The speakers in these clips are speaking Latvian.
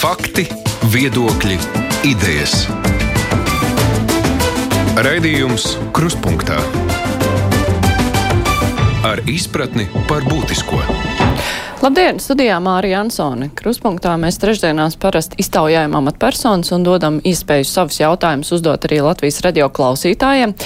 Fakti, viedokļi, idejas. Raidījums Kruspunkta ar izpratni par būtisko. Labdien! Studijā Mārija Ansone. Kruspunktā mēs trešdienās parasti iztaujājam amatpersonas un dodam iespēju savus jautājumus uzdot arī Latvijas radio klausītājiem.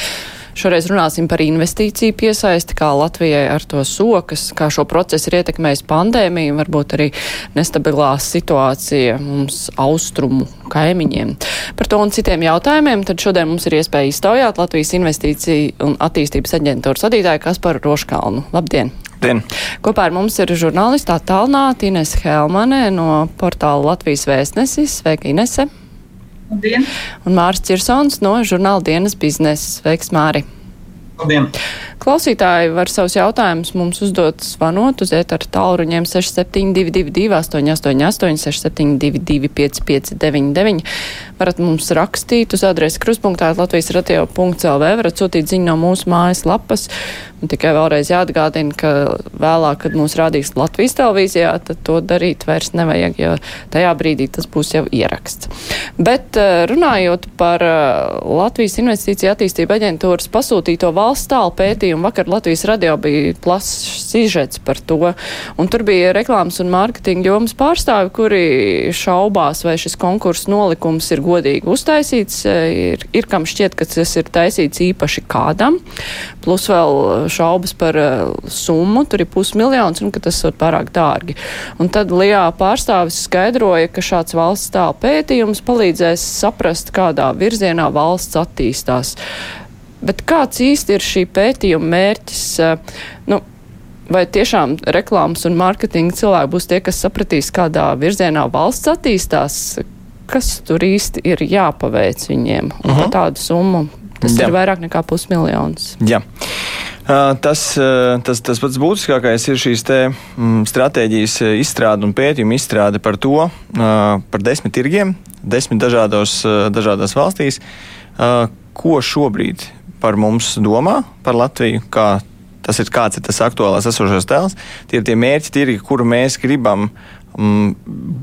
Šoreiz runāsim par investīciju piesaisti, kā Latvijai ar to sokas, kā šo procesu ir ietekmējis pandēmija, varbūt arī nestabilā situācija mums austrumu kaimiņiem. Par to un citiem jautājumiem tad šodien mums ir iespēja iztaujāt Latvijas investīciju un attīstības aģentūras vadītāju Kasparu Roškalnu. Labdien! Dien. Kopā ar mums ir žurnālistā Talnāta Ines Helmane no portāla Latvijas vēstnesis. Sveika, Inese! Labdien! Un Māris Cirsons no žurnāla dienas biznesa. Sveiks, Māri! Labdien! Klausītāji var savus jautājumus mums uzdot zvanot uz ētara tālruņiem 6722, 888, 672, 559, varat mums rakstīt uz adresi kruspunktā Latvijas radio.lv, varat sūtīt ziņu no mūsu mājas lapas. Un tikai vēlreiz jāatgādina, ka vēlāk, kad mūs rādīs Latvijas televīzijā, tad to darīt vairs nevajag, jo tajā brīdī tas būs jau ieraksts. Bet runājot par Latvijas investīcija attīstība aģentūras pasūtīto valsts tālu pētījumu, un vakar Latvijas radio bija plašs sižets par to, un tur bija reklāmas un mārketinga jomas pārstāvi, kuri šaubās, vai šis konkurss nolikums ir godīgi uztaisīts, ir, ir kam šķiet, ka tas ir taisīts īpaši kādam, plus vēl šaubas par summu, tur ir pusmiljons, un ka tas ir pārāk dārgi. Un tad Lijā pārstāvis skaidroja, ka šāds valsts tālu pētījums palīdzēs saprast, kādā virzienā valsts attīstās. Bet kāds īsti ir šī pētījuma mērķis? Nu, vai tiešām reklāmas un mārketinga cilvēki būs tie, kas sapratīs, kādā virzienā valsts attīstās? Kas tur īsti ir jāpaveic viņiem? Un uh -huh. par mhm. tādu summu tas Jā. ir vairāk nekā pusmiljons. Jā. Tas, tas, tas pats būtiskākais ir šīs te, mm, stratēģijas izstrāde un pētījuma izstrāde par to, par desmit tirgiem, desmit dažādos, dažādās valstīs, ko šobrīd par mums domā, par Latviju, kā tas ir, kāds ir tas aktuālās esošais tēls. Tie ir tie mērķi, tirgi, kuru mēs gribam mm,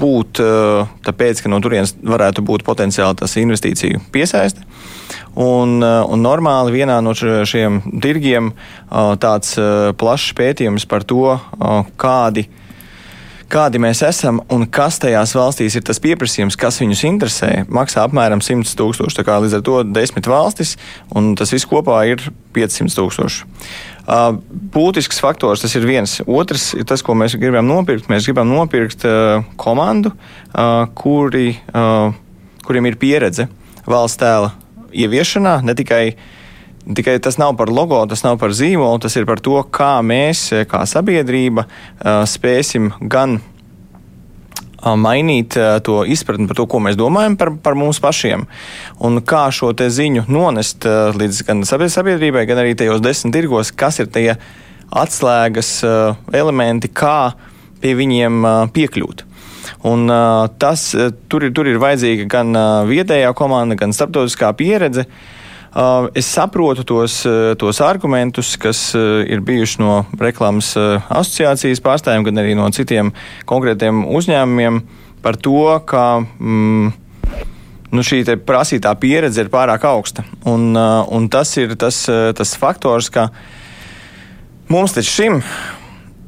būt, eh, tāpēc, ka no turienes varētu būt potenciāli tas investīciju piesaiste. Un, eh, un normāli vienā no šiem tirgiem eh, tāds plašs pētījums par to, kādi ir kādi mēs esam un kas tajās valstīs ir tas pieprasījums, kas viņus interesē, maksā apmēram 100 tūkstoši. Līdz ar to desmit valstis, un tas viss kopā ir 500 tūkstoši. Būtisks faktors tas ir viens. Otrs ir tas, ko mēs gribam nopirkt. Mēs gribam nopirkt komandu, kuri, kuriem ir pieredze valsts tēla ieviešanā, ne tikai uh, Tikai tas nav par logo, tas nav par zīmolu, tas ir par to, kā mēs, kā sabiedrība, spēsim gan mainīt to izpratni par to, ko mēs domājam par, par mums pašiem, un kā šo ziņu nonest līdz gan sabiedrībai, gan arī tajos desmit tirgos, kas ir tie atslēgas elementi, kā pie viņiem piekļūt. Un, tas, tur, ir, tur ir vajadzīga gan vietējā komanda, gan starptautiskā pieredze. Uh, es saprotu tos, uh, tos argumentus, kas uh, ir bijuši no reklāmas asociācijas pārstāvjiem, gan arī no citiem konkrētiem uzņēmumiem par to, ka mm, nu, šī prasītā pieredze ir pārāk augsta. Un, un tas ir tas, tas faktors, ka mums līdz šim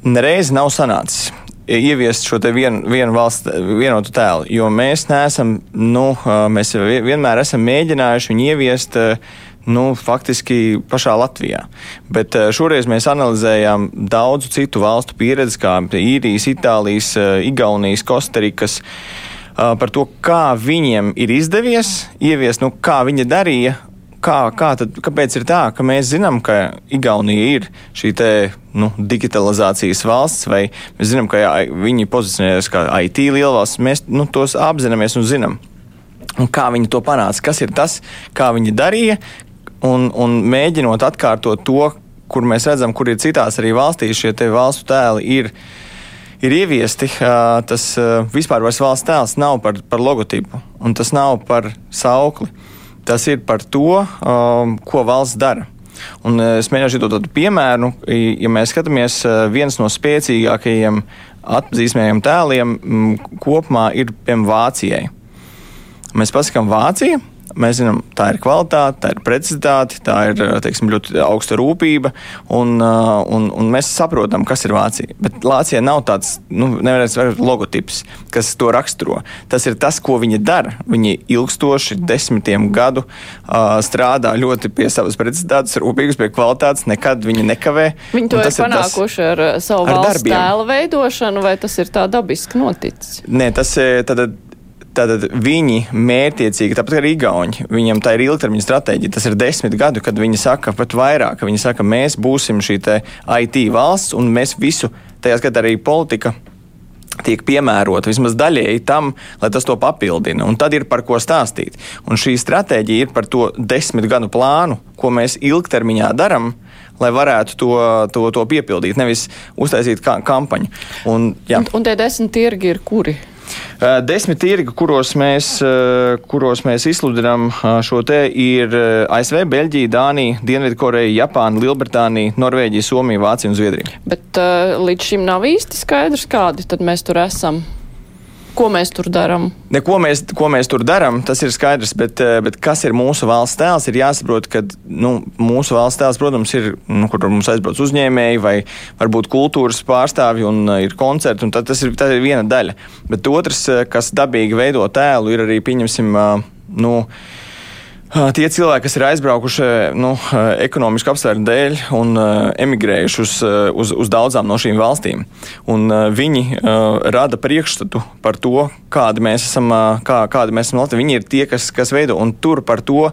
nereiz nav sanācis ieviest šo vienu, vienu valsts vienotu tēlu, jo mēs neesam, nu, mēs vienmēr esam mēģinājuši viņu ieviest. Nu, faktiski pašā Latvijā. Bet šoreiz mēs analizējām daudzu citu valstu pieredzi, kā īrijas, Itālijas, Igaunijas, Kostarikas, par to, kā viņiem ir izdevies ieviest, nu, kā viņi darīja kā, kā tad, kāpēc ir tā, ka mēs zinām, ka Igaunija ir šī te, nu, digitalizācijas valsts, vai mēs zinām, ka jā, viņi pozicionējas kā IT lielvalsts, mēs nu, tos apzināmies un zinām. Un kā viņi to panāca, kas ir tas, kā viņi darīja, un, un mēģinot atkārtot to, kur mēs redzam, kur ir citās arī valstīs šie valstu tēli. Ir, ir ieviesti, tas vispār vairs valsts tēls nav par, par logotipu, un tas nav par saukli tas ir par to, um, ko valsts dara. Un uh, es mēģināšu dot tādu piemēru. Ja mēs skatāmies, uh, viens no spēcīgākajiem atpazīstamiem tēliem m, kopumā ir piemēram Vācijai. Mēs pasakām Vācija, Mēs zinām, tā ir kvalitāte, tā ir precizitāte, tā ir teiksim, ļoti augsta rūpība, un, un, un mēs saprotam, kas ir Vācija. Bet Vācija nav tāds, nu, logotips, kas to raksturo. Tas ir tas, ko viņi dara. Viņi ilgstoši, desmitiem gadu uh, strādā ļoti pie savas precizitātes, rūpīgas pie kvalitātes, nekad viņi nekavē. Viņi to ir panākuši tas, ar savu ar valsts darbiem. tēla veidošanu, vai tas ir tā dabiski noticis? Nē, tas ir. Tad, Tātad viņi mērķiecīgi, tāpat arī Igauni, viņiem tā ir ilgtermiņa stratēģija. Tas ir desmit gadu, kad viņi saka pat vairāk, ka viņi saka, mēs būsim šī IT valsts un mēs visu, tajā skatā arī politika. Tiek piemērota vismaz daļēji tam, lai tas to papildina. Un tad ir par ko stāstīt. Un šī stratēģija ir par to desmit gadu plānu, ko mēs ilgtermiņā darām, lai varētu to, to, to piepildīt, nevis uztaisīt kampaņu. Un, jā. un, un tie desmit tirgi ir kuri? Desmit tirgi, kuros mēs, kuros mēs izsludinām šo te, ir ASV, Beļģija, Dānija, Dienvidkoreja, Japāna, Lielbritānija, Norvēģija, Somija, Vācija un Zviedrija. Bet līdz šim nav īsti skaidrs, kādi tad mēs tur esam. Ko mēs tur darām? Ko mēs, ko mēs tur darām, tas ir skaidrs, bet, eh, bet kas ir mūsu valsts tēls, ir jāsaprot, ka nu, mūsu valsts tēls, protams, ir, nu, kur mums aizbrauc uzņēmēji vai varbūt kultūras pārstāvji un uh, ir koncerti, un tas ir, ir viena daļa. Bet otrs, eh, kas dabīgi veido tēlu, ir arī, pieņemsim, uh, nu, Tie cilvēki, kas ir aizbraukuši nu, ekonomisku apsvērumu dēļ un emigrējuši uz, uz, uz daudzām no šīm valstīm, un viņi rada priekšstatu par to, kādi mēs esam, kā, kādi mēs esam Latvijā. Viņi ir tie, kas, kas veido un tur par to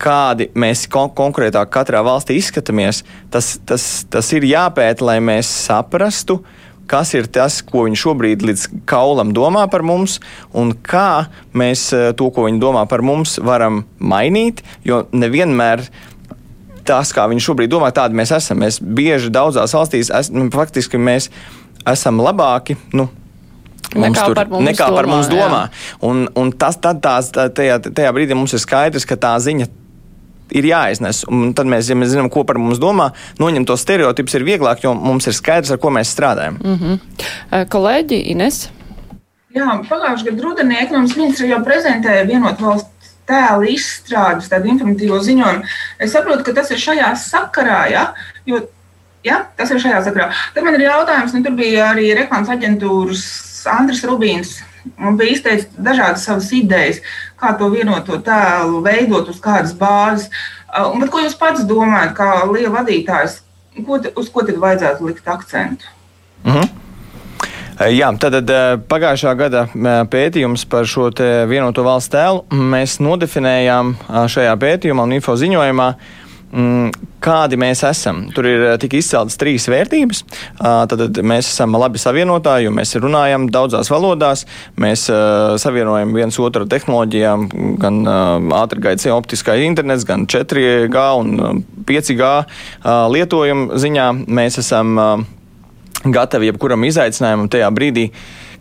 kādi mēs kon konkrētāk katrā valstī izskatāmies, tas, tas, tas ir jāpēta, lai mēs saprastu, uh, kas ir tas, ko viņi šobrīd līdz kaulam domā par mums, un kā mēs eh, to, ko viņi domā par mums, varam mainīt. Jo nevienmēr tas, kā viņi šobrīd domā, tādi mēs esam. Mēs bieži daudzās valstīs, es, nu, faktiski mēs esam labāki. Nu, Mums nekā tur, par mums nekā domā. Par mums domā. Un, un tas, tad, tās, tajā, tajā brīdī mums ir skaidrs, ka tā ziņa ir jāiznes. Un tad mēs, ja mēs zinām, ko par mums domā, noņemt to stereotipus ir vieglāk, jo mums ir skaidrs, ar ko mēs strādājam. Mm -hmm. Kolēģi Ines? Jā, pagājušajā gadā rudenī ekonomikas ministra jau prezentēja vienotu valsts tēlu izstrādus, tādu informatīvo ziņojumu. Es saprotu, ka tas ir šajā sakarā, ja? jo ja? tas ir šajā sakarā. Tad man ir jautājums, nu, tur bija arī reklāmas aģentūras Andris Rubīns un bija izteicis dažādas savas idejas, kā to vienoto tēlu veidot, uz kādas bāzes. Uh, bet, ko jūs pats domājat, kā liela vadītājs, ko, uz ko tad vajadzētu likt akcentu? Mm -hmm. Jā, tad uh, pagājušā gada pētījums par šo vienoto valsts tēlu mēs nodefinējām šajā pētījumā un info ziņojumā Mm, kādi mēs esam. Tur ir eh, tik izceltas trīs vērtības. Tad mēs esam labi savienotāji, jo mēs runājam daudzās valodās. Mēs savienojam viens otru tehnoloģijām, gan ātrgaitas optiskā internets, gan 4G un 5G lietojumu ziņā. Mēs esam gatavi jebkuram izaicinājumam tajā brīdī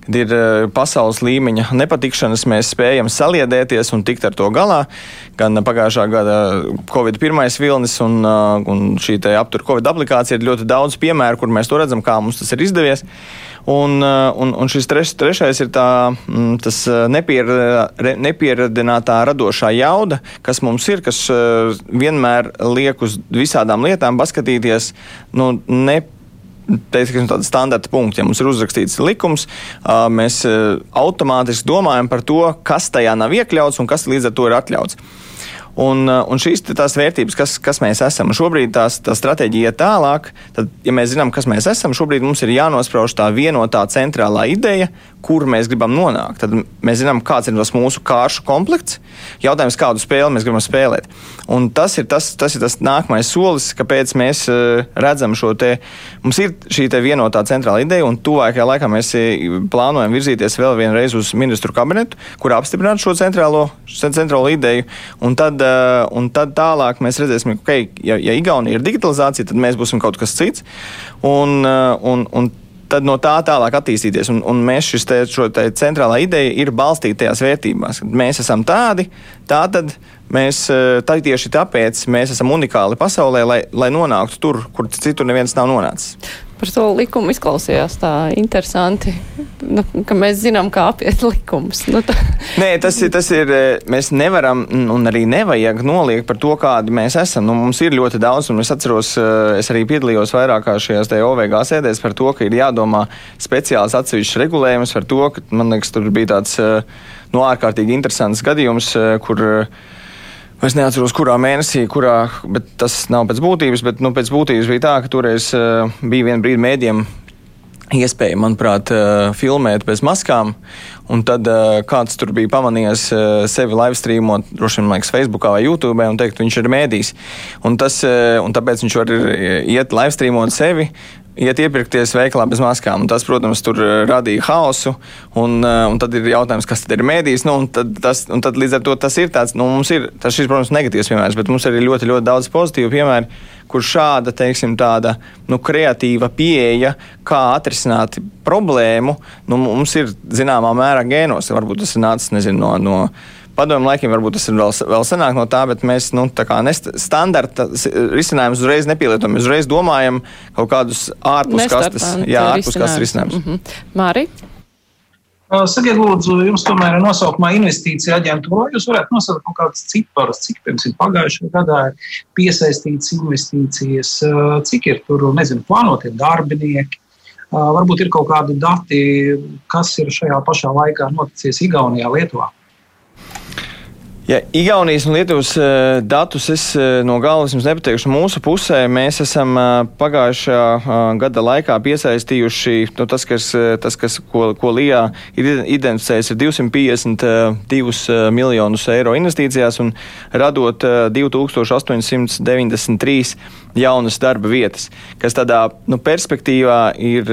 kad ir eh, pasaules līmeņa nepatikšanas, mēs spējam saliedēties un tikt ar to galā. Gan pagājušā gada Covid pirmais vilnis un, eh, un šī aptur Covid aplikācija ir ļoti daudz piemēru, kur mēs to redzam, kā mums tas ir izdevies. Un, eh, un, un šis treš, trešais ir tā, mm, tas nepier, nepieradinātā radošā jauda, kas mums ir, kas vienmēr liek uz visādām lietām paskatīties nu, ne teiksim, tāda standarta punkta. Ja mums ir uzrakstīts likums, mēs automātiski domājam par to, kas tajā nav iekļauts un kas līdz ar to ir atļauts. Un, uh, un šīs ir tās vērtības, kas, kas mēs esam. Un šobrīd tās, tā stratēģija iet tālāk. Tad, ja mēs zinām, kas mēs esam, šobrīd mums ir jānosprauž tā vienotā centrālā ideja, kur mēs gribam nonākt. Tad mēs zinām, kāds ir tas mūsu kāršu komplekts. Jautājums, kādu spēli mēs gribam spēlēt. Un tas ir tas, tas, ir tas nākamais solis, kāpēc mēs uh, redzam šo te. Mums ir šī vienotā centrāla ideja, un tuvākajā laikā mēs uh, plānojam virzīties vēl vienreiz uz ministru kabinetu, kur apstiprināt šo centrālo, centrālo ideju. Un tad tad, eh, un tad tālāk mēs redzēsim, ka, okay, ja, ja Igaunija ir digitalizācija, tad mēs būsim kaut kas cits. Un, eh, un, un tad no tā tālāk attīstīties. Un, un mēs šis te, šo te centrālā ideja ir balstīta tajās vērtībās. Mēs esam tādi, tā tad mēs eh, tā tieši tāpēc mēs esam unikāli pasaulē, lai, lai nonāktu tur, kur citur neviens nav nonācis. Par to likumu izklausījās tā interesanti, nu, ka mēs zinām, kā apiet likumus. Nu, tā. Nē, tas ir, tas ir, mēs nevaram un arī nevajag noliegt par to, kādi mēs esam. Nu, mums ir ļoti daudz, un es atceros, es arī piedalījos vairākās šajās te OVG sēdēs par to, ka ir jādomā speciāls atsevišķs regulējums par to, ka, man liekas, tur bija tāds, nu, ārkārtīgi interesants gadījums, kur Es neatceros, kurā mēnesī, kurā, bet tas nav pēc būtības. Bet nu, pēc būtības bija tā, ka toreiz uh, bija viena brīdi mēdījiem iespēja, manuprāt, uh, filmēt bez maskām. Un tad uh, kāds tur bija pamanījis sevi live streamot, droši vien, liekas, Facebook vai YouTube, un teikt, viņš ir mēdījis. Un, tas, un tāpēc viņš var iet live streamot sevi, iet iepirkties veikalā bez maskām. Tas, protams, tur eh, radīja haosu. Un, eh, un tad ir jautājums, kas tad ir mēdījis. Nu, un tad, tas, un tad līdz ar to tas ir tāds, nu, mums ir tas, šis, protams, negatīvs piemērs, bet mums ir arī ļoti, ļoti daudz pozitīvu piemēru, kur šāda, teiksim, tāda nu, kreatīva pieeja, kā atrisināt problēmu, nu, mums ir zināmā mērā gēnos. Varbūt tas ir nācis, nezinu, no. no padomu laikiem varbūt tas ir vēl, vēl senāk no tā, bet mēs nu, standarta risinājumus uzreiz nepielietojam. Mēs uzreiz domājam kaut kādus ārpus kastes, jā, ārpus risinājumus. Mm -hmm. Māri? Sakiet, lūdzu, jums tomēr ir nosaukumā investīcija aģentūra. Jūs varētu nosaukt kaut kādus ciparus, cik, piemēram, pagājušajā gadā ir piesaistīts investīcijas, cik ir tur, nezinu, plānotie darbinieki. Varbūt ir kaut kādi dati, kas ir šajā pašā laikā noticis Igaunijā, Lietuvā. Ja Igaunijas un Lietuvas uh, datus es uh, no galvas jums nepateikšu. Mūsu pusē mēs esam uh, pagājušā gada laikā piesaistījuši nu, tas, kas, tas, kas ko, ko Lijā ir identificējis, ir 252 miljonus eiro investīcijās un radot 2893 jaunas darba vietas, kas tādā nu, perspektīvā ir,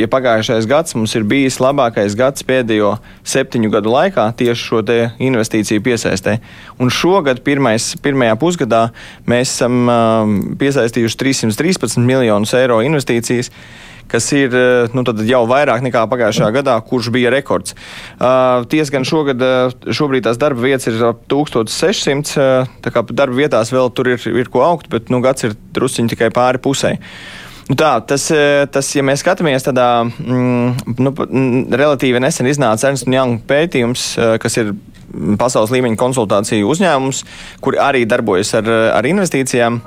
ja pagājušais gads mums ir bijis labākais gads pēdējo septiņu gadu laikā tieši šo investīciju piesaistē. Un šogad, pirmais, pirmajā pusgadā, mēs esam um, piesaistījuši 313 miljonus eiro investīcijas kas ir nu, jau vairāk nekā pagājušajā gadā, kurš bija rekords. Uh, Tiesa gan šogad, šobrīd tās darba vietas ir ap 1600, uh, tā kā darba vietās vēl tur ir, ir ko augt, bet nu, gads ir drusciņi tikai pāri pusē. Nu tā, tas, tas, ja mēs skatāmies tādā mm, nu, relatīvi nesen iznāca Ernst Young pētījums, kas ir pasaules līmeņa konsultāciju uzņēmums, kur arī darbojas ar, ar investīcijām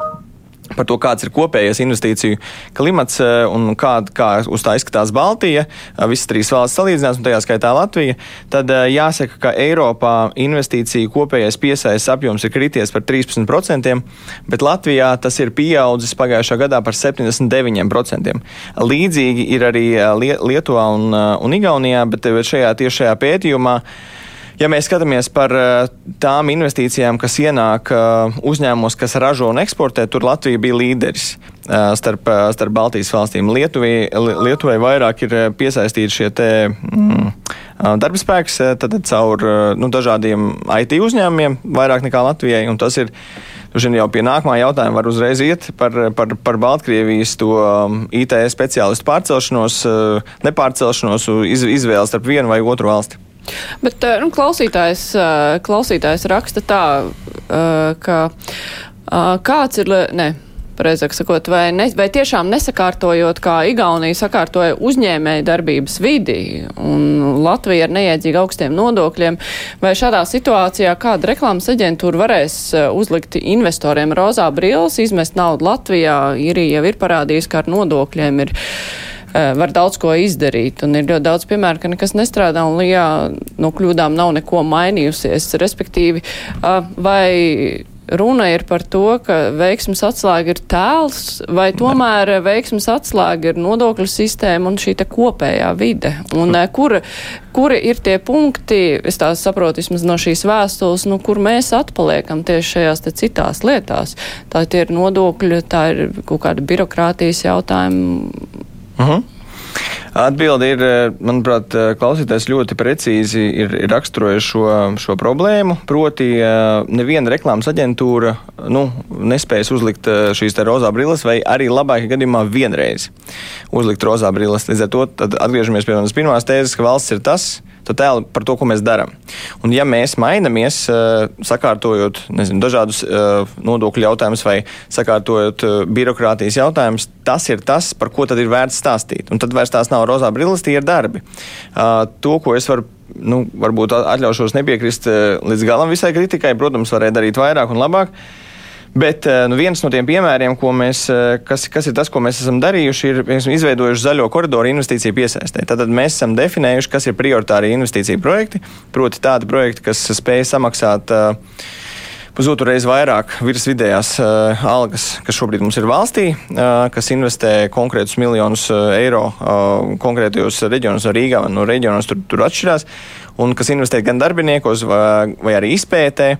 par to, kāds ir kopējais investīciju klimats eh, un kā, kā uz tā izskatās Baltija, eh, visas trīs valsts salīdzinās, un tajā skaitā Latvija, tad eh, jāsaka, ka Eiropā investīciju kopējais piesaistes apjoms ir krities par 13%, bet Latvijā tas ir pieaudzis pagājušā gadā par 79%. Līdzīgi ir arī Lietuvā un, un Igaunijā, bet šajā tiešajā pētījumā Ja mēs skatāmies par eh, tām investīcijām, kas ienāk eh, uzņēmumos, kas ražo un eksportē, tur Latvija bija līderis eh, starp, starp Baltijas valstīm. Lietuvai, Lietuvai vairāk ir piesaistīti šie te, mm, darba spēks tad, caur nu, dažādiem IT uzņēmumiem, vairāk nekā Latvijai. Tas ir jau pie nākamā jautājuma var uzreiz iet par, par, par Baltkrievijas to IT speciālistu pārcelšanos, nepārcelšanos, iz, izvēli starp vienu vai otru valsti. Bet eh, nu, klausītājs, eh, klausītājs raksta tā, eh, ka kāds ir. Ne, Pareizāk sakot, vai, ne, vai tiešām nesakārtojot, kā Igaunija sakārtoja uzņēmēju darbības vidi un Latvija ar neiedzīgu augstiem nodokļiem, vai šādā situācijā kāda reklāmas aģentūra varēs uzlikt investoriem rozā brīles, izmest naudu Latvijā, Irija jau ir parādījis, ka ar nodokļiem ir var daudz ko izdarīt. Un ir ļoti daudz piemēru, ka nekas nestrādā un Lijā no kļūdām nav neko mainījusies. Respektīvi, vai runa ir par to, ka veiksmas atslēga ir tēls, vai tomēr veiksmas atslēga ir nodokļu sistēma un šī kopējā vide? Un kur, kuri ir tie punkti, es tā saprotu vismaz no šīs vēstules, nu, kur mēs atpaliekam tieši šajās te citās lietās? Tā ir nodokļu, tā ir kaut kāda birokrātijas jautājuma Uh mhm. -huh. Atbilde ir, eh, manuprāt, eh, klausītājs ļoti precīzi ir, ir raksturojis šo, šo problēmu. Proti, eh, neviena reklāmas aģentūra nu, nespējas uzlikt šīs rozā brilles, vai arī labākajā gadījumā vienreiz uzlikt rozā brilles. Līdz ar to atgriežamies pie manas pirmās tēzes, ka valsts ir tas, to tēlu par to, ko mēs darām. Un, ja mēs mainamies, sakārtojot nezinu, dažādus nodokļu jautājumus vai sakārtojot birokrātijas jautājumus, tas ir tas, par ko tad ir vērts stāstīt. Un tad vairs tās nav rozā brilles, tie ir darbi. To, ko es varu nu, varbūt atļaušos nepiekrist līdz galam visai kritikai. Protams, varēja darīt vairāk un labāk. Bet eh, nu, viens no tiem piemēriem, mēs, eh, kas, kas ir tas, ko mēs esam darījuši, ir esam izveidojuši zaļo koridoru investīciju piesaistē. Tad mēs esam definējuši, kas ir prioritāri investīciju projekti, proti tādi projekti, kas spēj samaksāt uh, pusotru reizi vairāk virs vidējās uh, algas, kas šobrīd mums ir valstī, uh, kas investē konkrētus miljonus uh, eiro uh, konkrētajos reģionos, no Rīgā no reģionos tur, tur atšķirās un kas investē gan darbiniekos, vai, vai arī izpētē,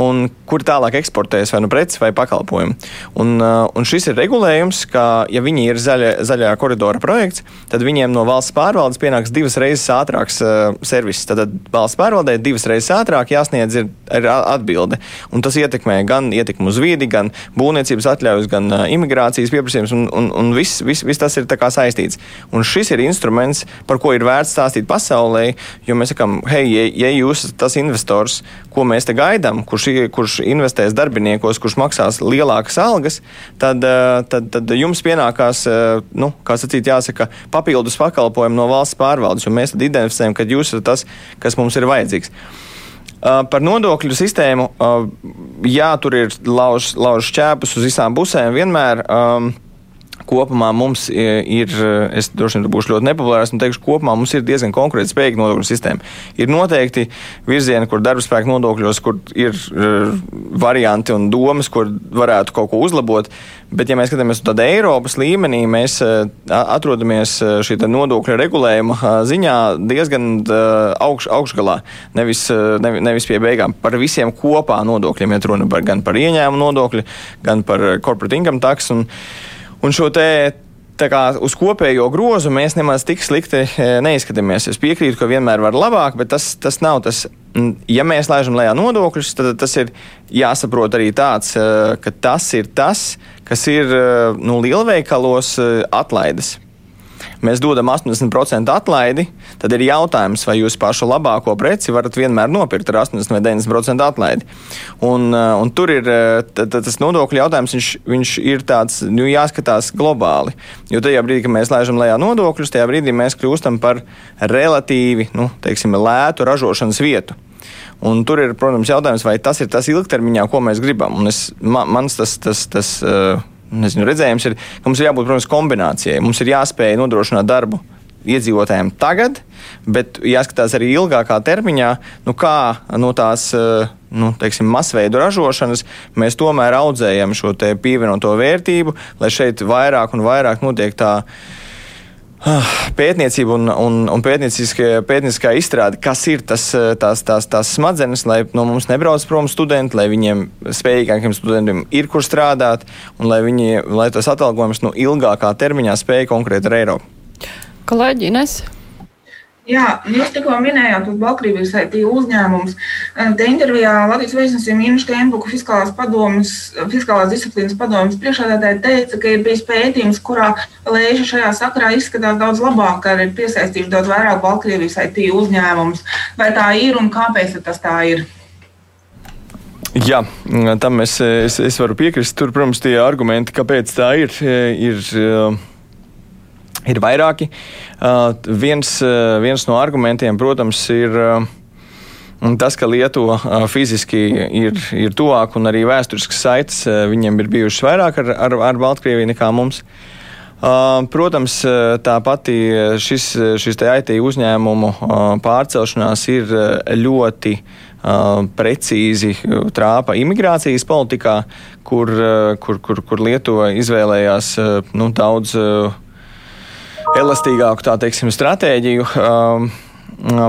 un kur tālāk eksportēs vai nu preces vai pakalpojumu. Un, uh, un šis ir regulējums, ka, ja viņi ir zaļa, zaļā koridora projekts, tad viņiem no valsts pārvaldes pienāks divas reizes ātrāks uh, servis. Tad valsts pārvaldē divas reizes ātrāk jāsniedz ir, ir atbilde. Un tas ietekmē gan ietekmu uz vidi, gan būvniecības atļaujas, gan uh, imigrācijas pieprasījums, un, un, un viss vis, vis tas ir saistīts. Un šis ir instruments, par ko ir vērts stāstīt pasaulē, jo mēs sakām, hei, ja, ja jūs esat tas investors, ko mēs te gaidām, kurš, kurš investēs darbiniekos, kurš maksās lielākas algas, tad, eh, tad, tad jums pienākās, eh, nu, kā sacīt, jāsaka, papildus pakalpojumi no valsts pārvaldes, un mēs tad identificējam, ka jūs esat tas, kas mums ir vajadzīgs. Uh, par nodokļu sistēmu, jā, tur ir lauž, lauž šķēpus uz visām pusēm vienmēr. Um, kopumā mums ir, es droši vien būšu ļoti nepopulārs un teikšu, kopumā mums ir diezgan konkrēti spējīga nodokļu sistēma. Ir noteikti virzieni, kur darba spēka nodokļos, kur ir varianti un domas, kur varētu kaut ko uzlabot. Bet, ja mēs skatāmies uz tādu Eiropas līmenī, mēs atrodamies šī nodokļu regulējuma ziņā diezgan augš, augšgalā. Nevis, nevis pie beigām par visiem kopā nodokļiem, ja runa par, gan par ieņēmumu nodokļu, gan par corporate income tax. Un, šo te kā, uz kopējo grozu mēs nemaz tik slikti e, neizskatāmies. Es piekrītu, ka vienmēr var labāk, bet tas, tas nav tas. Ja mēs laižam lejā nodokļus, tad tas ir jāsaprot arī tāds, e, ka tas ir tas, kas ir e, nu, lielveikalos atlaides mēs dodam 80% atlaidi, tad ir jautājums, vai jūs pašu labāko preci varat vienmēr nopirkt ar 80 vai 90% atlaidi. Un, uh, un tur ir uh, tas nodokļu jautājums, viņš, viņš ir tāds, nu, jāskatās globāli. Jo tajā brīdī, kad mēs laižam lejā nodokļus, tajā brīdī mēs kļūstam par relatīvi, nu, teiksim, lētu ražošanas vietu. Un tur ir, protams, jautājums, vai tas ir tas ilgtermiņā, ko mēs gribam. Un es, man, mans tas, tas, tas uh, nezinu, redzējums ir, ka mums ir jābūt, protams, kombinācijai. Mums ir jāspēj nodrošināt darbu iedzīvotājiem tagad, bet jāskatās arī ilgākā termiņā, nu kā no tās eh, nu, teiksim, masveida ražošanas mēs tomēr audzējam šo pievienoto vērtību, lai šeit vairāk un vairāk notiek tā Ah, pētniecība un, un, un pētnieciskā izstrāde, kas ir tas, eh, tās, tās, tās smadzenes, lai no mums nebrauc prom studenti, lai viņiem spējīgākiem studentiem ir kur strādāt un lai, viņi, lai tas atalgojums no ilgākā termiņā spēj konkrēti ar Eiropu. Kolēģi, Ines? Jā, jūs tikko minējāt, ka Baltkrievijas IT uzņēmums. Eh, te intervijā Latvijas vēstnesim Innu Steinbuku fiskālās, padomas, fiskālās disciplīnas padomas priekšādātāji teica, ka ir bijis pētījums, kurā lēša šajā sakarā izskatās daudz labāk, ka ir piesaistījuši daudz vairāk Baltkrievijas IT uzņēmumus. Vai tā ir un kāpēc tas tā ir? Jā, tam es, es, es varu piekrist. Tur, protams, tie argumenti, kāpēc tā ir, ir Ir vairāki. Uh, viens, uh, viens no argumentiem, protams, ir uh, tas, ka Lietuva uh, fiziski ir, ir tuvāk un arī vēsturisks saites uh, viņiem ir bijušas vairāk ar, ar, ar Baltkrieviju nekā mums. Uh, protams, uh, tā pati šis, šis IT uzņēmumu uh, pārcelšanās ir ļoti precīzi trāpa imigrācijas politikā, kur, kur, kur, kur Lietuva izvēlējās nu, daudz elastīgāku tā teiksim, stratēģiju. Um,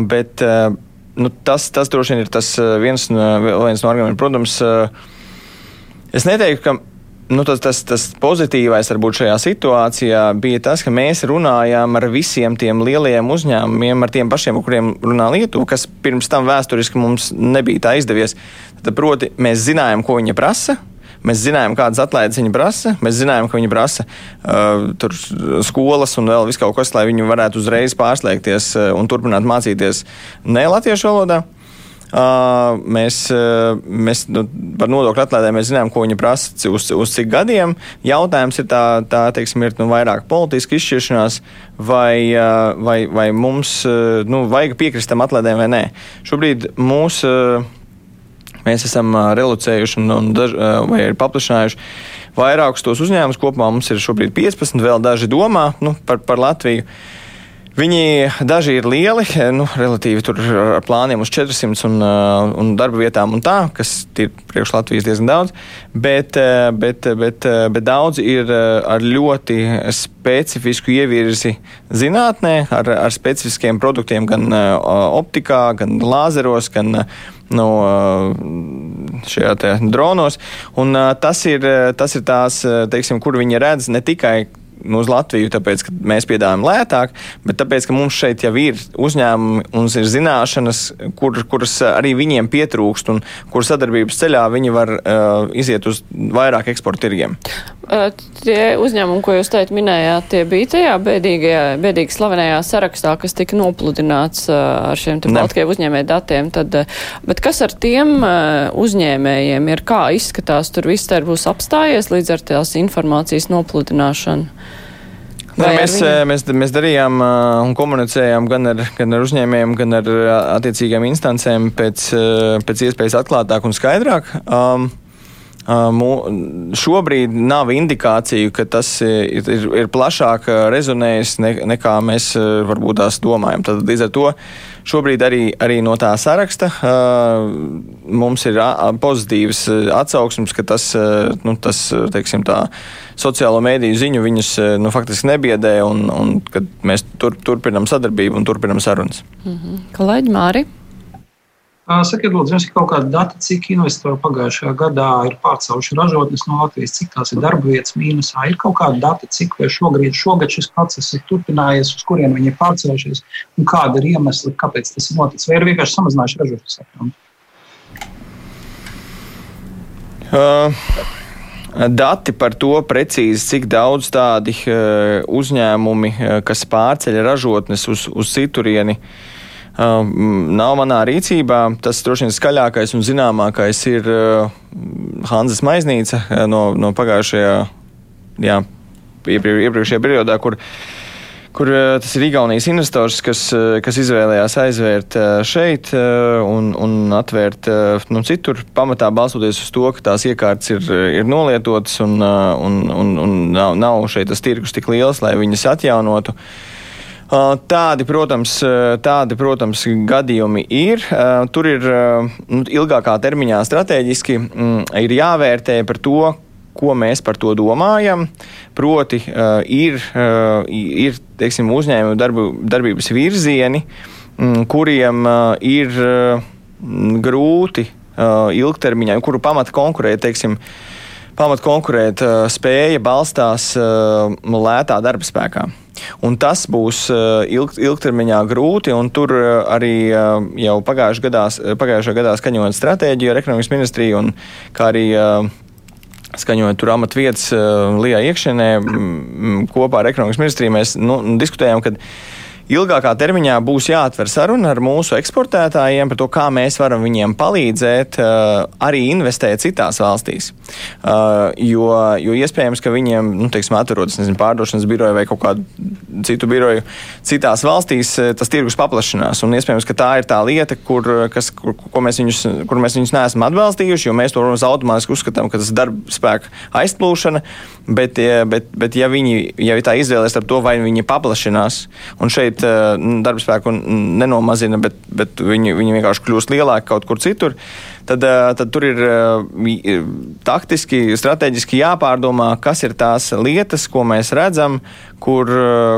bet uh, nu, tas, tas droši vien ir tas uh, viens viens no argumentiem. Protams, uh, es neteiktu, ka. Nu, tas, tas, tas pozitīvais varbūt šajā situācijā bija tas, ka mēs runājām ar visiem tiem lielajiem uzņēmumiem, ar tiem pašiem, ar kuriem runā Lietuva, kas pirms tam vēsturiski mums nebija tā izdevies. Tad, proti, mēs zinājām, ko viņi prasa, Mēs zinājām, kādas atlaides viņi prasa. Mēs zinājām, ka viņi prasa uh, skolas un vēl visu kaut kas, lai viņi varētu uzreiz pārslēgties uh, un turpināt mācīties ne latviešu valodā. Uh, mēs, uh, mēs nu, par nodokļu atlaidēm zinām, ko viņi prasa, uz, uz cik gadiem. Jautājums ir, tā, tā teiksim, ir nu, vairāk politiska izšķiršanās, vai, uh, vai, vai mums nu, vajag piekrist tam atlaidēm vai nē. Šobrīd mūs, mēs esam relucējuši un, un daž, vai ir paplašinājuši vairākus tos uzņēmumus. Kopumā mums ir šobrīd 15, vēl daži domā nu, par, par Latviju. Viņi daži ir lieli, nu, relatīvi tur ar plāniem uz 400 un, un darba vietām un tā, kas ir priekš Latvijas diezgan daudz, bet, bet, bet, bet daudz ir ar ļoti specifisku ievirzi zinātnē, ar, ar specifiskiem produktiem gan optikā, gan lāzeros, gan nu, šajā dronos. Un tas ir, tas ir tās, teiksim, kur viņi redz ne tikai uz Latviju, tāpēc, ka mēs piedāvājam lētāk, bet tāpēc, ka mums šeit jau ir uzņēmumi, mums ir zināšanas, kur, kuras arī viņiem pietrūkst un kur sadarbības ceļā viņi var uh, iziet uz vairāk eksporta tirgiem. Uh, tie uzņēmumi, ko jūs teikt minējāt, tie bija tajā bēdīgajā, bēdīgi slavenajā sarakstā, kas tika nopludināts uh, ar šiem Baltkrieviju uzņēmēju datiem. Tad, uh, bet kas ar tiem uh, uzņēmējiem ir? Kā izskatās? Tur viss tā būs apstājies līdz ar tās informācijas nopludināšanu. Ne, mēs, eh, mēs, mēs darījām uh, un komunicējām gan ar, gan ar uzņēmējiem, gan ar uh, attiecīgām instancēm pēc, uh, pēc iespējas atklātāk un skaidrāk. Um, Šobrīd nav indikāciju, ka tas ir, ir, ir plašāk rezonējis ne, nekā mēs varbūt tās domājam. Tad līdz ar to šobrīd arī, arī no tā saraksta mums ir pozitīvas atsauksmes, ka tas, nu, tas teiksim tā, sociālo mēdīju ziņu viņus nu, faktiski nebiedē un, un mēs tur, turpinam sadarbību un turpinam sarunas. Mm -hmm. Kolēģi Māri? Sakiet, lūdzu, jums ir kaut kāda data, cik investori pagājušajā gadā ir pārcēluši ražotnes no Latvijas, cik tās ir darba vietas mīnusā? Ir kaut kāda data, cik šogad, šogad šis process ir turpinājies, uz kurien viņi ir pārcēlušies un kāda ir iemesli, kāpēc tas ir noticis, vai ir vienkārši samazinājuši ražotnes apjomu? Uh. Dati par to precīzi, cik daudz tādi uzņēmumi, kas pārceļ ražotnes uz, uz citurieni, uh, nav manā rīcībā. Tas droši vien skaļākais un zināmākais ir Hanzas Maiznīca no, no pagājušajā, jā, iepriekšējā periodā, kur kur tas ir Igaunijas investors, kas, kas izvēlējās aizvērt šeit un, un atvērt nu, citur, pamatā balstoties uz to, ka tās iekārtas ir, ir nolietotas un, un, un, un nav, nav šeit tas tirgus tik liels, lai viņas atjaunotu. Uh, Tādi, protams, tādi, protams, gadījumi ir. Tur ir nu, ilgākā termiņā strateģiski mm, ir jāvērtē par to, ko mēs par to domājam. Proti, ir, ir teiksim, uzņēmumu darbu, darbības virzieni, mm, kuriem ir grūti ilgtermiņā, kuru pamata konkurēt, teiksim, pamat konkurēt spēja balstās lētā darba spēkā. Un tas būs eh, ilg, ilgtermiņā grūti, un tur arī jau pagājušajā gadā, pagājušajā gadā skaņojot stratēģiju ar ekonomikas ministriju, un kā arī skaņojot tur amatvietas Lijā iekšienē kopā ar ekonomikas ministriju, mēs nu, diskutējām, ka ilgākā termiņā būs jāatver saruna ar mūsu eksportētājiem par to, kā mēs varam viņiem palīdzēt uh, arī investēt citās valstīs. Uh, jo, jo iespējams, ka viņiem, nu, teiksim, atverotas nezinu, pārdošanas biroja vai kaut kādu citu biroju citās valstīs, uh, tas tirgus paplašinās. Un iespējams, ka tā ir tā lieta, kur, kas, kur, mēs, viņus, kur mēs viņus neesam atbalstījuši, jo mēs to, protams, automātiski uzskatām, ka tas ir darba spēka aizplūšana. Bet, bet, bet ja viņi ja tā izvēlēs ar to, vai viņi paplašinās, un šeit uh, darba spēku nenomazina, bet, bet viņi, viņi vienkārši kļūst lielāki kaut kur citur, tad, uh, tad tur ir uh, taktiski, strateģiski jāpārdomā, kas ir tās lietas, ko mēs redzam, kur,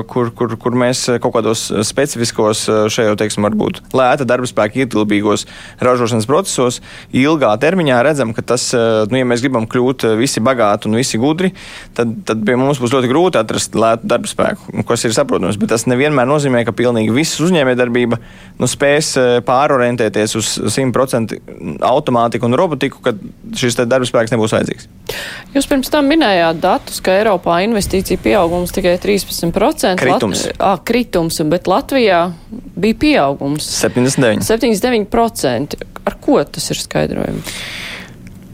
kur, kur, kur mēs kaut kādos specifiskos, šajā, teiksim, varbūt lēta darba spēka ietilpīgos ražošanas procesos ilgā termiņā redzam, ka tas, nu, ja mēs gribam kļūt visi bagāti un visi gudri, tad, tad pie mums būs ļoti grūti atrast lētu darba spēku, kas ir saprotams. Bet tas nevienmēr nozīmē, ka pilnīgi viss uzņēmējdarbība nu, spēs pārorientēties uz 100% automātiku un robotiku, kad šis darba spēks nebūs vajadzīgs. Jūs pirms tam minējāt datus, ka Eiropā investīcija pieaugums tikai 13%. Kritums. Lat... À, kritums, bet Latvijā bija pieaugums 79. 79%. Ar ko tas ir skaidrojums?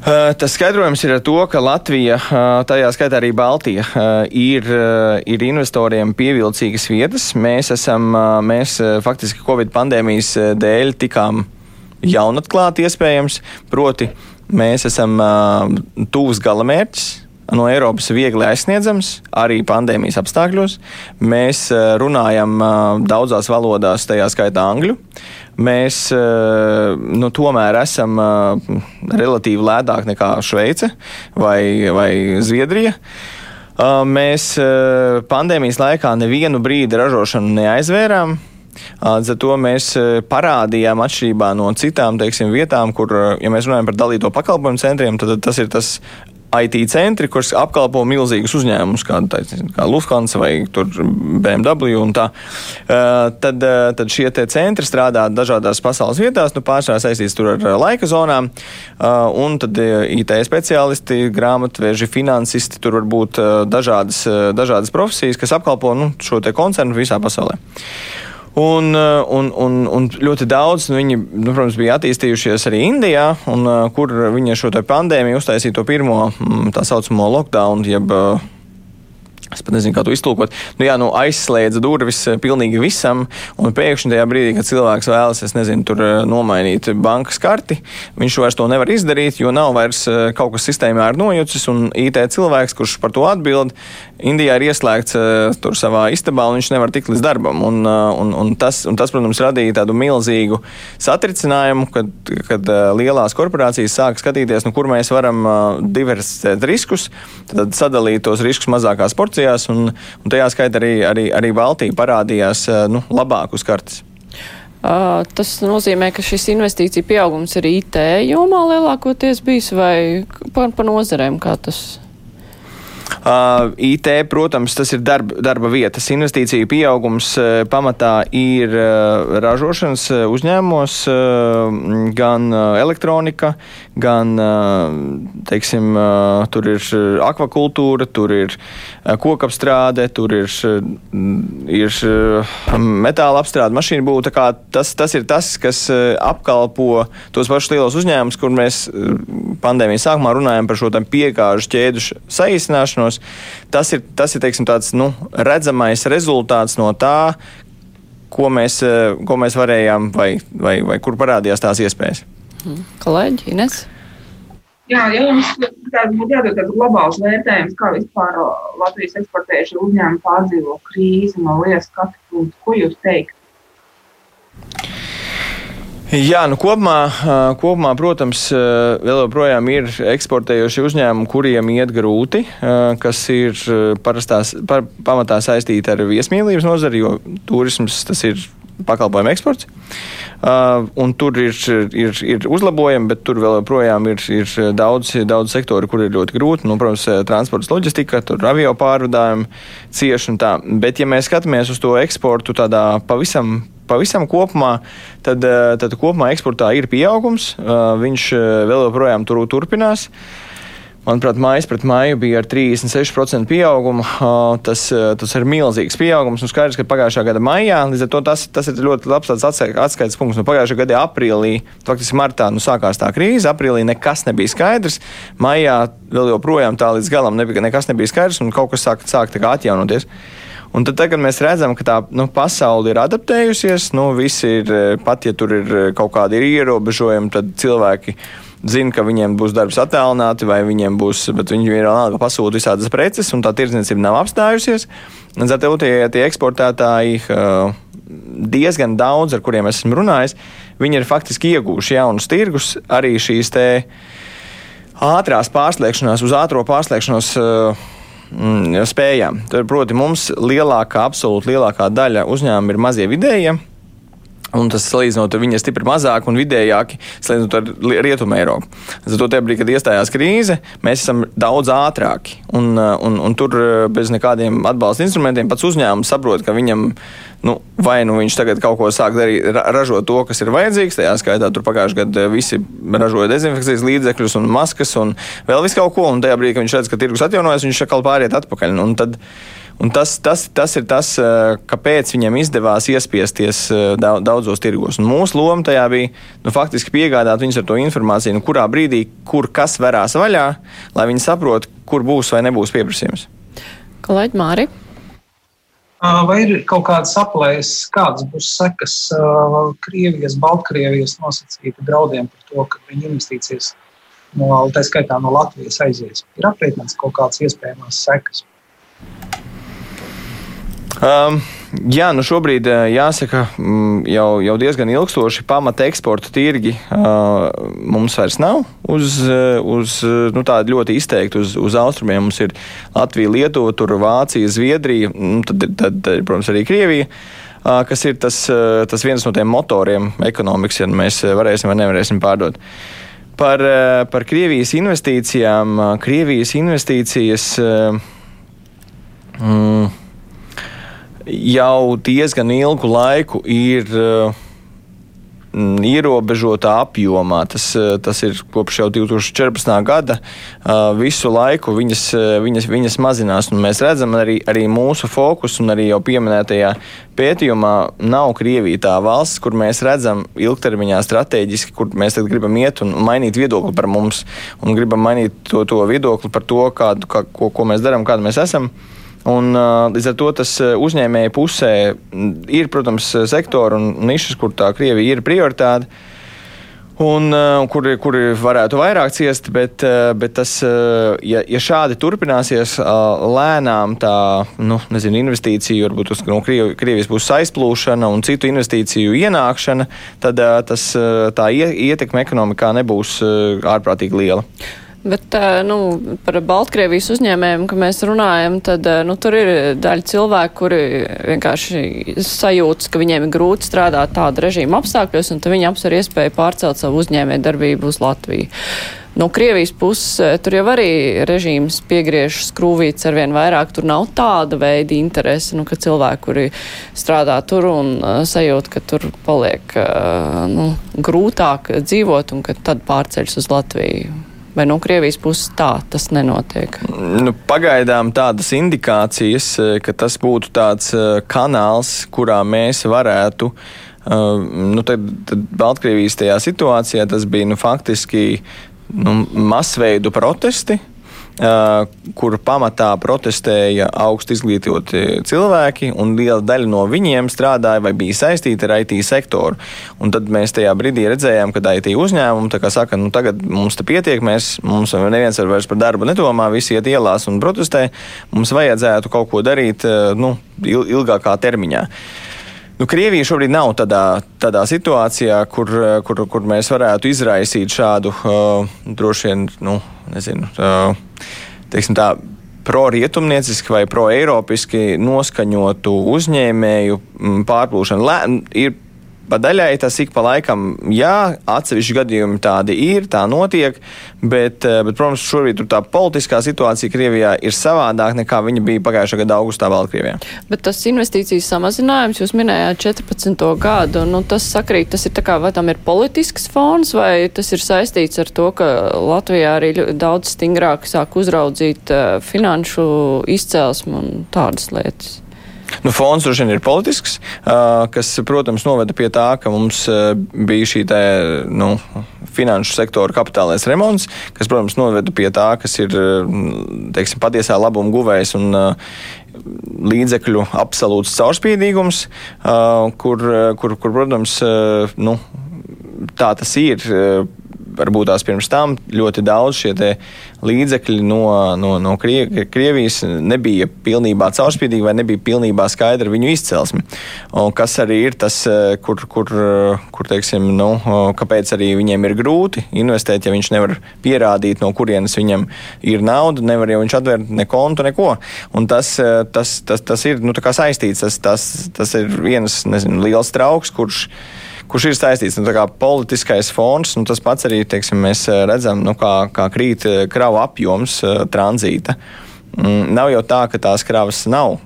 Tas skaidrojums ir ar to, ka Latvija, tajā skaitā arī Baltija, ir, ir investoriem pievilcīgas vietas. Mēs esam, mēs faktiski Covid pandēmijas dēļ tikām jaunatklāti iespējams, proti mēs esam tūs galamērķis no Eiropas viegli aizsniedzams, arī pandēmijas apstākļos. Mēs runājam daudzās valodās, tajā skaitā angļu. Mēs nu, tomēr esam relatīvi lētāk nekā Šveice vai, vai Zviedrija. Mēs pandēmijas laikā nevienu brīdi ražošanu neaizvērām. Līdz ar to mēs parādījām, atšķirībā no citām teiksim, vietām, kur, ja mēs runājam par dalīto pakalpojumu centriem, tad tas ir tas IT centri, kurš apkalpo milzīgus uzņēmumus, kā, kā Lufthansa vai BMW. Tā. Tad, tad šie centri strādā dažādās pasaules vietās, nu, pārsvarā saistīts ar laika zonām. Un tad IT speciālisti, grāmatveži, finansisti, tur var būt dažādas, dažādas profesijas, kas apkalpo nu, šo koncernu visā pasaulē. Un, uh, un, un, un ļoti daudz nu, viņi, nu, protams, bija attīstījušies arī Indijā, un, uh, kur viņi šo pandēmiju uztaisīja to pirmo mm, tā saucamo lockdown, jeb uh, Es pat nezinu, kā to iztulkot. Nu, jā, nu, aizslēdza durvis eh, pilnīgi visam, un pēkšņi tajā brīdī, kad cilvēks vēlas, es nezinu, tur eh, nomainīt bankas karti, viņš vairs to nevar izdarīt, jo nav vairs eh, kaut kas sistēmā ir nojucis, un IT cilvēks, kurš par to atbild, Indijā ir ieslēgts tur savā istabā, un viņš nevar tikt līdz darbam. Un, un, un, tas, un tas, protams, radīja tādu milzīgu satricinājumu, kad, kad lielās korporācijas sāk skatīties, nu, kur mēs varam diversificēt riskus, tad sadalīt tos riskus mazākās porcijās un, un tajā skaitā arī, arī, arī Baltija parādījās nu, labāk uz kartes. Uh, tas nozīmē, ka šis investīcija pieaugums ir IT jomā lielākoties bijis vai par, par nozarēm, kā tas Uh, IT, protams, tas ir darba, darba vietas. Investīcija pieaugums uh, pamatā ir uh, ražošanas uzņēmumos, gan elektronika, gan, teiksim, tur ir akvakultūra, tur ir kokapstrāde, tur ir, ir metāla apstrāde, mašīna būtu. Tas, tas ir tas, kas apkalpo tos pašus lielos uzņēmumus, kur mēs pandēmijas sākumā runājam par šo piegāžu ķēdu saīsināšanu izvairīšanos. Tas ir, tas ir teiksim, tāds nu, redzamais rezultāts no tā, ko mēs, eh, ko mēs varējām vai, vai, vai kur parādījās tās iespējas. Mhm. Kolēģi, Ines? Jā, ja jums būtu jādod tāds globāls vērtējums, kā vispār Latvijas eksportējuši uzņēmumi pārdzīvo krīzi no lietas skatu punktu, ko jūs teikt? Jā, nu kopumā, kopumā, protams, vēl joprojām ir eksportējoši uzņēmumi, kuriem iet grūti, kas ir parastās, par, pamatā saistīti ar viesmīlības nozari, jo turisms tas ir pakalpojumu eksports. Uh, tur ir, ir, ir uzlabojumi, bet tur vēl joprojām ir, ir daudz, daudz sektoru, kur ir ļoti grūti. Nu, protams, transports, loģistika, avio pārvadājumi cieši un tā. Bet, ja mēs skatāmies uz to eksportu tādā pavisam pavisam kopumā, tad, eh, tad kopumā eksportā ir pieaugums. Eh, viņš eh, vēl joprojām tur turpinās. Manuprāt, mājas pret māju bija ar 36% pieaugumu. Tas, tas ir milzīgs pieaugums. Nu, skaidrs, ka pagājušā gada maijā, līdz ar to tas, tas ir ļoti labs atskaites punkts. Nu, pagājušā gada aprīlī, faktiski martā, nu, sākās tā krīze. Aprīlī nekas nebija skaidrs. Maijā vēl joprojām tā līdz galam nebija, nekas nebija skaidrs un kaut kas sāk, sāk atjaunoties. Un tad, kad mēs redzam, ka tā nu, pasaule ir adaptējusies, nu, ir, eh, pat ja tur ir eh, kaut kādi ir ierobežojumi, tad cilvēki zina, ka viņiem būs darbs attālināti, vai viņiem būs, bet viņi vienalga pasūta visādas preces, un tā tirdzniecība nav apstājusies. Līdz ar to tie, tie eksportētāji uh, diezgan daudz, ar kuriem esmu runājis, viņi ir faktiski ieguvuši jaunus tirgus, arī šīs ātrās pārslēgšanās uz ātro pārslēgšanos. Uh, mm, spējām. Proti, mums lielākā, absolūti lielākā daļa uzņēmumu ir mazie vidējie. Un tas salīdzinot, viņi ir stipri mazāki un vidējāki, salīdzinot ar Rietumu Eiropu. Tajā brīdī, kad iestājās krīze, mēs esam daudz ātrāki. Un, un, un tur bez nekādiem atbalsta instrumentiem pats uzņēmums saprot, ka viņam nu, vai nu viņš tagad kaut ko sāk darīt, ražot to, kas ir vajadzīgs. Tajā skaitā tur pagājušajā gadā visi ražoja dezinfekcijas līdzekļus un maskas un vēl visu kaut ko. Un tajā brīdī, kad viņš redz, ka tirgus atjaunojas, viņš atkal pāriet atpakaļ. Un tad, tas, tas, tas ir tas, eh, kāpēc viņam izdevās iespiesties eh, daudzos tirgos. Un mūsu loma tajā bija nu, faktiski piegādāt viņus ar to informāciju, nu, kurā brīdī, kur kas verās vaļā, lai viņi saprotu, kur būs vai nebūs pieprasījums. Kolēģi Māri. Vai ir kaut kādas aplēses, kādas būs sekas Krievijas, Baltkrievijas nosacīta draudiem par to, ka viņa investīcijas no, tā skaitā no Latvijas aizies? Ir aprēķināts kaut kādas iespējamas sekas. Um, jā, nu šobrīd jāsaka, mm, jau, jau diezgan ilgstoši pamata eksporta tirgi uh, mums vairs nav uz, uz nu, tādu ļoti izteikti uz, uz austrumiem. Mums ir Latvija, Lietuva, tur Vācija, Zviedrija, nu, tad, tad, tad, protams, arī Krievija. Uh, kas ir tas, tas viens no tiem motoriem ekonomikas, ja mēs varēsim vai nevarēsim pārdot. Par, par Krievijas investīcijām. Krievijas investīcijas. Mm, jau diezgan ilgu laiku ir uh, ierobežotā apjomā. Tas, eh, tas ir kopš jau 2014. gada. Uh, visu laiku viņas, viņas, viņas mazinās. Mēs redzam, arī, arī mūsu fokus un arī jau pieminētajā pētījumā nav Krievija tā valsts, kur mēs redzam ilgtermiņā strateģiski, kur mēs gribam iet un mainīt viedokli par mums un gribam mainīt to, to viedokli par to, kādu, kā, ko, ko mēs darām, kāda mēs esam. Uh, Un, līdz ar to tas uzņēmēju pusē ir, protams, sektori un nišas, kur tā Krievija ir prioritāte. Un, kuri, kuri varētu vairāk ciest, bet, bet tas, ja, ja šādi turpināsies, lēnām tā nu, nezinu, investīcija, varbūt uz no Krievijas puses aizplūšana un citu investīciju ienākšana, tad tas, tā ietekme ekonomikā nebūs ārprātīgi liela. Bet nu, par Baltkrievijas uzņēmējiem, kad mēs runājam, tad nu, tur ir daļa cilvēku, kuri vienkārši sajūtas, ka viņiem ir grūti strādāt tāda režīma apstākļos, un viņi apsver iespēju pārcelt savu uzņēmēju darbību uz Latviju. No Krievijas puses tur jau arī režīms piegriež skrūvīts ar vien vairāk. Tur nav tāda veida interese, nu, ka cilvēki, kuri strādā tur un uh, sajūt, ka tur paliek uh, nu, grūtāk dzīvot un ka tad pārceļas uz Latviju. Vai no Krievijas puses tā tas nenotiek? Nu, pagaidām tādas indikācijas, eh, ka tas būtu tāds eh, kanāls, kurā mēs varētu. Uh, nu, tad, tad Baltkrievijas tajā situācijā tas bija nu, faktiski nu, masveidu protesti, kur pamatā protestēja augstu izglītoti cilvēki, un liela daļa no viņiem strādāja vai bija saistīta ar IT sektoru. Un tad mēs tajā brīdī redzējām, ka IT uzņēmumi saka, nu tagad mums te pietiek, mēs, mums neviens vairs par darbu nedomā, visi iet ielās un protestē. Mums vajadzētu kaut ko darīt uh, nu, ilgākā termiņā. Nu, Krievija šobrīd nav tādā, tādā situācijā, kur, kur, kur mēs varētu izraisīt šādu uh, droši vien, nu, nezinu. Uh, teiksim tā, pro-rietumnieciski vai pro-eiropiski noskaņotu uzņēmēju mm, pārplūšanu. Lē, ir Pa daļai tas ik pa laikam, jā, atsevišķi gadījumi tādi ir, tā notiek, bet, eh, bet protams, šobrīd tā politiskā situācija Krievijā ir savādāk nekā viņa bija pagājušā gada augustā Baltkrievijā. Bet tas investīcijas samazinājums, jūs minējāt 14. gadu, nu tas sakrīt, tas ir tā kā, vai tam ir politisks fons, vai tas ir saistīts ar to, ka Latvijā arī daudz stingrāk sāk uzraudzīt uh, finanšu izcelsmu un tādas lietas? Nu, fons droši vien ir politisks, kas, protams, noveda pie tā, ka mums bija šī te, nu, finanšu sektora kapitālais remonts, kas, protams, noveda pie tā, kas ir teiksim, patiesā labuma guvējs un līdzekļu absolūts caurspīdīgums, kur, kur, kur protams, nu, tā tas ir varbūt tās pirms tam ļoti daudz šie līdzekļi no, no, no Krievijas nebija pilnībā caurspīdīgi vai nebija pilnībā skaidra viņu izcelsme. Un kas arī ir tas, eh, kur, kur, kur teiksim, nu, kāpēc arī viņiem ir grūti investēt, ja viņš nevar pierādīt, no kurienes viņam ir nauda, nevar jau viņš atvērt ne kontu, neko. Un tas, eh, tas, tas, tas ir nu, saistīts, tas, tas, tas ir viens nezinu, liels trauks, kurš kurš ir saistīts ar nu, politiskais fons. Nu, tas pats arī teiksim, mēs redzam, nu, kā, kā krīt kravu apjoms tranzīta. Mm, nav jau tā, ka tās kravas nav,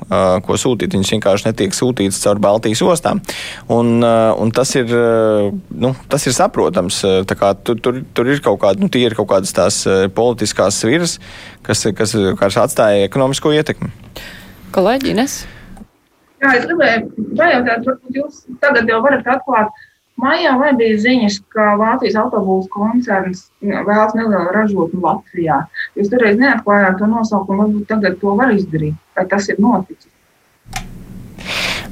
ko sūtīt. Viņas vienkārši netiek sūtītas caur Baltijas ostām. Un, un tas, ir, nu, tas ir saprotams. Tur, tur, tur ir kaut, kāda, nu, ir kaut kādas tās politiskās sviras, kas, kas, kas atstāja ekonomisko ietekmi. Kolēģi, Ines? Jā, es gribēju pajautāt, varbūt jūs tagad jau varat atklāt, Maijā vai bija ziņas, ka Vācijas autobūvas koncerns vēlas nelielu ražotni Latvijā. Jūs toreiz neatklājāt to nosaukumu, varbūt tagad to var izdarīt. Vai tas ir noticis?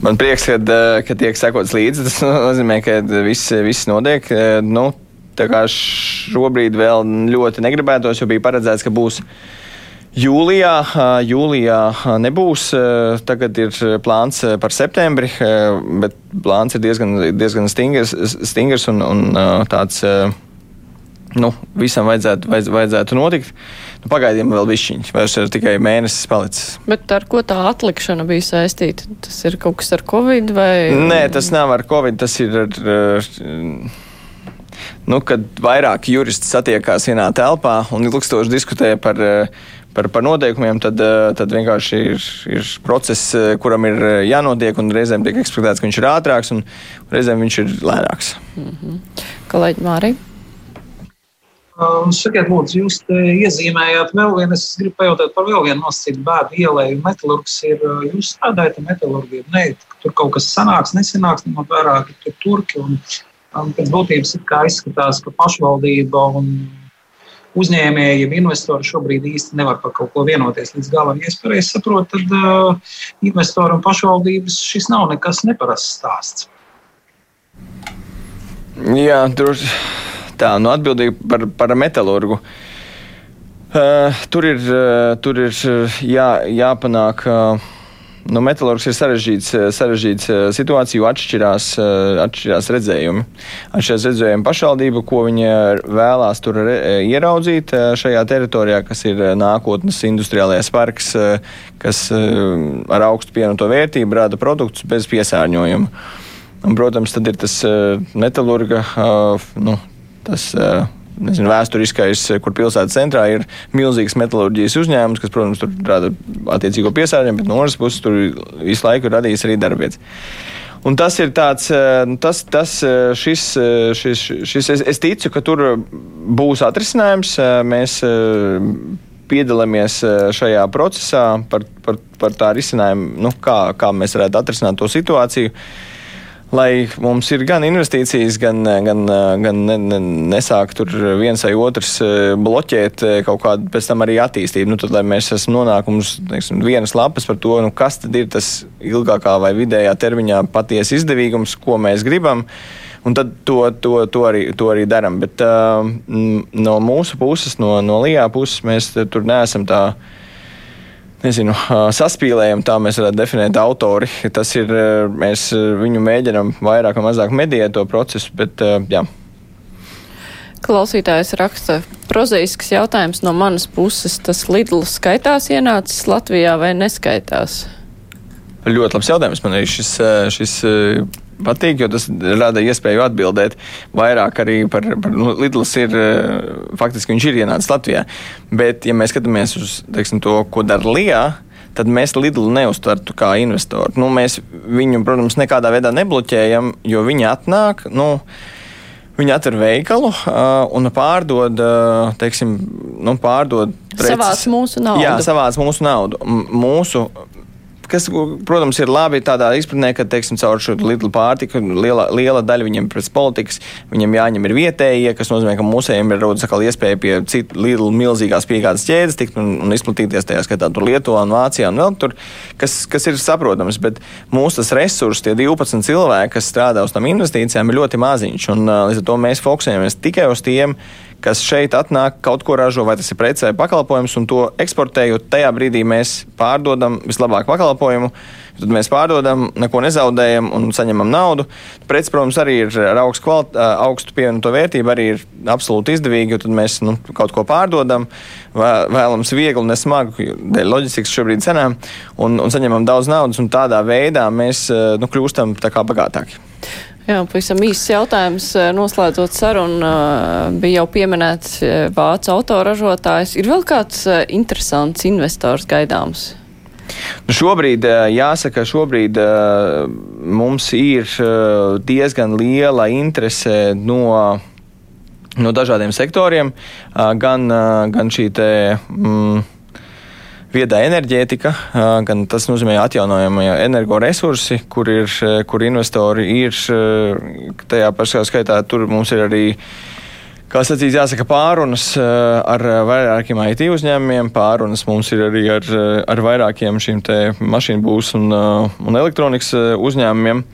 Man prieks, ka, ka tiek sekots līdzi. Tas nozīmē, ka viss, viss notiek. Nu, tā kā šobrīd vēl ļoti negribētos, jo bija paredzēts, ka būs Jūlijā, jūlijā nebūs. Tagad ir plāns par septembri, bet plāns ir diezgan, diezgan stingrs, stingrs un, un tāds. Nu, visam vajadzētu, vajadz, vajadzētu notikt. Nu, Pagaidām vēl bišķiņš, vairs ir tikai mēnesis palicis. Bet ar ko tā atlikšana bija saistīta? Tas ir kaut kas ar covid vai? Nē, tas nav ar covid, tas ir ar. ar nu, kad vairāk juristi satiekās vienā telpā un ilgstoši diskutē par, par, par noteikumiem, tad, tad vienkārši ir, ir process, kuram ir jānotiek, un reizēm tiek ekspektēts, ka viņš ir ātrāks, un reizēm viņš ir lēnāks. Mm -hmm. Kolēģi Mārija. Um, sakiet, lūdzu, jūs iezīmējāt vēl vienu, es gribu pajautāt par vēl vienu nosacītu bēdu ielēju. Metalurgs ir, jūs strādājat ar metalurgiem, ne, tur kaut kas sanāks, nesanāks, ņemot vērā, ka tur turki un Pēc būtības izskatās, ka pašvaldība un uzņēmēji, ja investori šobrīd īsti nevar par kaut ko vienoties līdz galam. Ja es pareizi saprotu, tad uh, investoru un pašvaldības šis nav nekas neparasts stāsts. Jā, tur tā, nu atbildīgi par, par metālurgu. Uh, tur ir, uh, tur ir jā, jāpanāk. Uh, Nu, metālurgs ir sarežģīts, eh, sarežģīts eh, situācija, jo atšķirās, eh, atšķirās redzējumi. Atšķirās redzējumi pašvaldība, ko viņa vēlās tur re, ieraudzīt šajā teritorijā, kas ir nākotnes industriālais parks, kas ar augstu pievienoto vērtību rada produktus bez piesārņojuma. Un, protams, tad ir tas metālurga, nu, tas nezinu, vēsturiskais, kur pilsētas centrā ir milzīgs metālurģijas uzņēmums, kas, protams, tur rada attiecīgo piesārņojumu, bet no otras puses tur visu laiku ir radījis arī darbvietas. Un tas ir tāds, eh, nu, tas, tas, eh, šis, eh, šis, šis es, es ticu, ka tur būs atrisinājums. Mēs piedalāmies šajā procesā par, par, par tā risinājumu, nu, kā, kā mēs varētu atrisināt to situāciju lai mums ir gan investīcijas, gan, gan, gan ne, ne, nesāk tur viens vai otrs eh, bloķēt eh, kaut kādu pēc tam arī attīstību. Nu, tad, lai mēs esam teiksim, vienas lapas par to, nu, kas tad ir tas ilgākā vai vidējā termiņā patiesi izdevīgums, ko mēs gribam. Un tad to, to, to arī, to arī darām. Bet uh, no mūsu puses, no, no Lijā puses, mēs tur neesam tā nezinu, saspīlējam, tā mēs varētu definēt autori. Tas ir, mēs viņu mēģinam vairāk vai mazāk mediēt to procesu, bet jā. Klausītājs raksta, prozaisks jautājums no manas puses. Tas Lidl skaitās ienācis Latvijā vai neskaitās? Ļoti labs jautājums. Man arī šis, šis patīk, jo tas rada iespēju atbildēt vairāk arī par, par nu, Lidls ir, eh, faktiski viņš ir ienācis Latvijā. Bet, ja mēs skatāmies uz teiksim, to, ko dara Lijā, tad mēs Lidlu neuztvertu kā investoru. Nu, mēs viņu, protams, nekādā veidā nebloķējam, jo viņi atnāk. Nu, Viņi atver veikalu uh, un pārdod, uh, teiksim, nu, pārdod preces. Savāc mūsu naudu. Jā, savāc mūsu naudu. M mūsu kas, protams, ir labi tādā izpratnē, ka, teiksim, caur šo Lidl pārtiku liela, liela daļa viņiem pēc politikas, viņiem jāņem ir vietējie, kas nozīmē, ka mūsējiem ir rodas atkal iespēja pie citu Lidl milzīgās piegādes ķēdes tikt un, un izplatīties tajā skatā tur Lietuvā un Vācijā un vēl tur, kas, kas ir saprotams, bet mūsu tas resurs, tie 12 cilvēki, kas strādā uz tam investīcijām, ir ļoti maziņš, un līdz ar to mēs fokusējamies tikai uz tiem, kas šeit atnāk, kaut ko ražo, vai tas ir prece vai pakalpojums, un to eksportējot, tajā brīdī mēs pārdodam vislabāk pakalpojumu. Tad mēs pārdodam, neko nezaudējam un saņemam naudu. Preci, protams, arī ir ar augstu, kvalit, augstu pievienoto vērtību, arī ir absolūti izdevīgi, tad mēs nu, kaut ko pārdodam, vēlams viegli, nesmagu, dēļ loģistikas šobrīd cenām, un, un saņemam daudz naudas, tādā veidā mēs nu, kļūstam bagātāki. Jā, pavisam īsts jautājums. Noslēdzot sarunu, bija jau pieminēts vācu autoražotājs. Ir vēl kāds interesants investors gaidāms? Nu šobrīd, jāsaka, šobrīd mums ir diezgan liela interese no, no dažādiem sektoriem, gan, gan šī te. Mm, viedā enerģētika, gan tas nozīmē atjaunojamie energoresursi, kur, ir, kur investori ir tajā pašā skaitā. Tur mums ir arī. Kā sacīts, jāsaka, pārunas ar vairākiem IT uzņēmumiem, pārunas mums ir arī ar, ar vairākiem šīm mašīnu būs un, un elektronikas uzņēmumiem.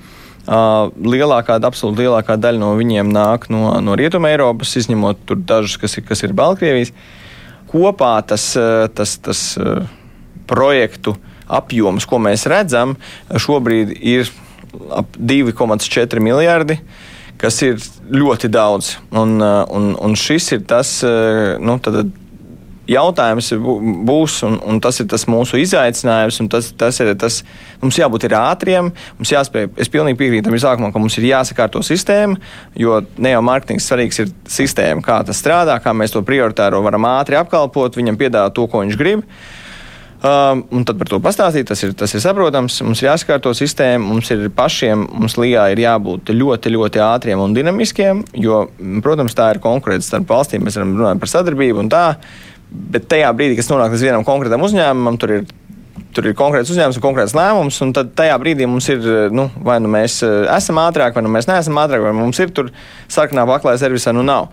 Lielākā, absolūti lielākā daļa no viņiem nāk no, no Rietuma Eiropas, izņemot dažus, kas ir, kas ir Baltkrievijas. Uh, kopā tas, eh, tas, tas eh, projektu apjoms, ko mēs redzam, šobrīd ir ap 2,4 miljardi kas ir ļoti daudz. Un, eh, un, un šis ir tas, nu, jautājums būs, un, un tas ir tas mūsu izaicinājums, un tas, tas ir tas, mums jābūt ir ātriem, mums jāspēj, es pilnīgi piekrītu tam izsākumam, ka mums ir jāsakārto sistēma, jo ne jau mārketings svarīgs ir sistēma, kā tas strādā, kā mēs to prioritāro varam ātri apkalpot, viņam piedāvāt to, ko viņš grib. Um, un tad par to pastāstīt, tas ir, tas ir saprotams. Mums ir jāsakārto sistēma, mums ir pašiem, mums Lijā ir jābūt ļoti, ļoti ātriem un dinamiskiem, jo, protams, tā ir konkurence starp valstīm. Mēs varam runāt par sadarbību un tā. Bet tajā brīdī, kad nonāk līdz vienam konkrētam uzņēmumam, tur ir tur ir konkrēts uzņēmums un konkrēts lēmums, un tad tajā brīdī mums ir, nu, vai nu mēs eh, esam ātrāk, vai nu mēs neesam ātrāk, vai mums ir tur sarkanā paklāja servisā, nu nav.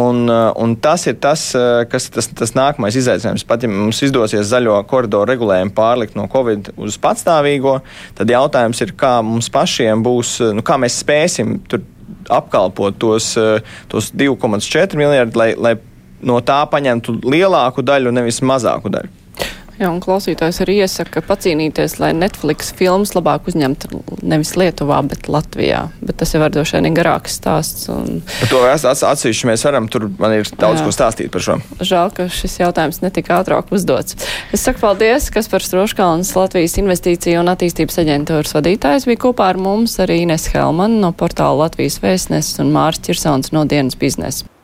Un, eh, un tas ir tas, eh, kas tas, tas nākamais izaicinājums. Pat ja mums izdosies zaļo koridoru regulējumu pārlikt no Covid uz patstāvīgo, tad jautājums ir, kā mums pašiem būs, nu, kā mēs spēsim apkalpot tos, tos 2,4 miljardus, lai, lai no tā paņemtu lielāku daļu, nevis mazāku daļu. Jā, un klausītājs arī iesaka pacīnīties, lai Netflix filmas labāk uzņemtu nevis Lietuvā, bet Latvijā. Bet tas jau var droši vien garāks stāsts. Un... Par to atsevišķi mēs varam, tur man ir daudz Jā. ko stāstīt par šo. Žēl, ka šis jautājums netika ātrāk uzdots. Es saku paldies, kas par Stroškalnas Latvijas investīciju un attīstības aģentūras vadītājs bija kopā ar mums arī Ines Helman no portāla Latvijas vēstneses un Mārs Čirsons no dienas biznesa.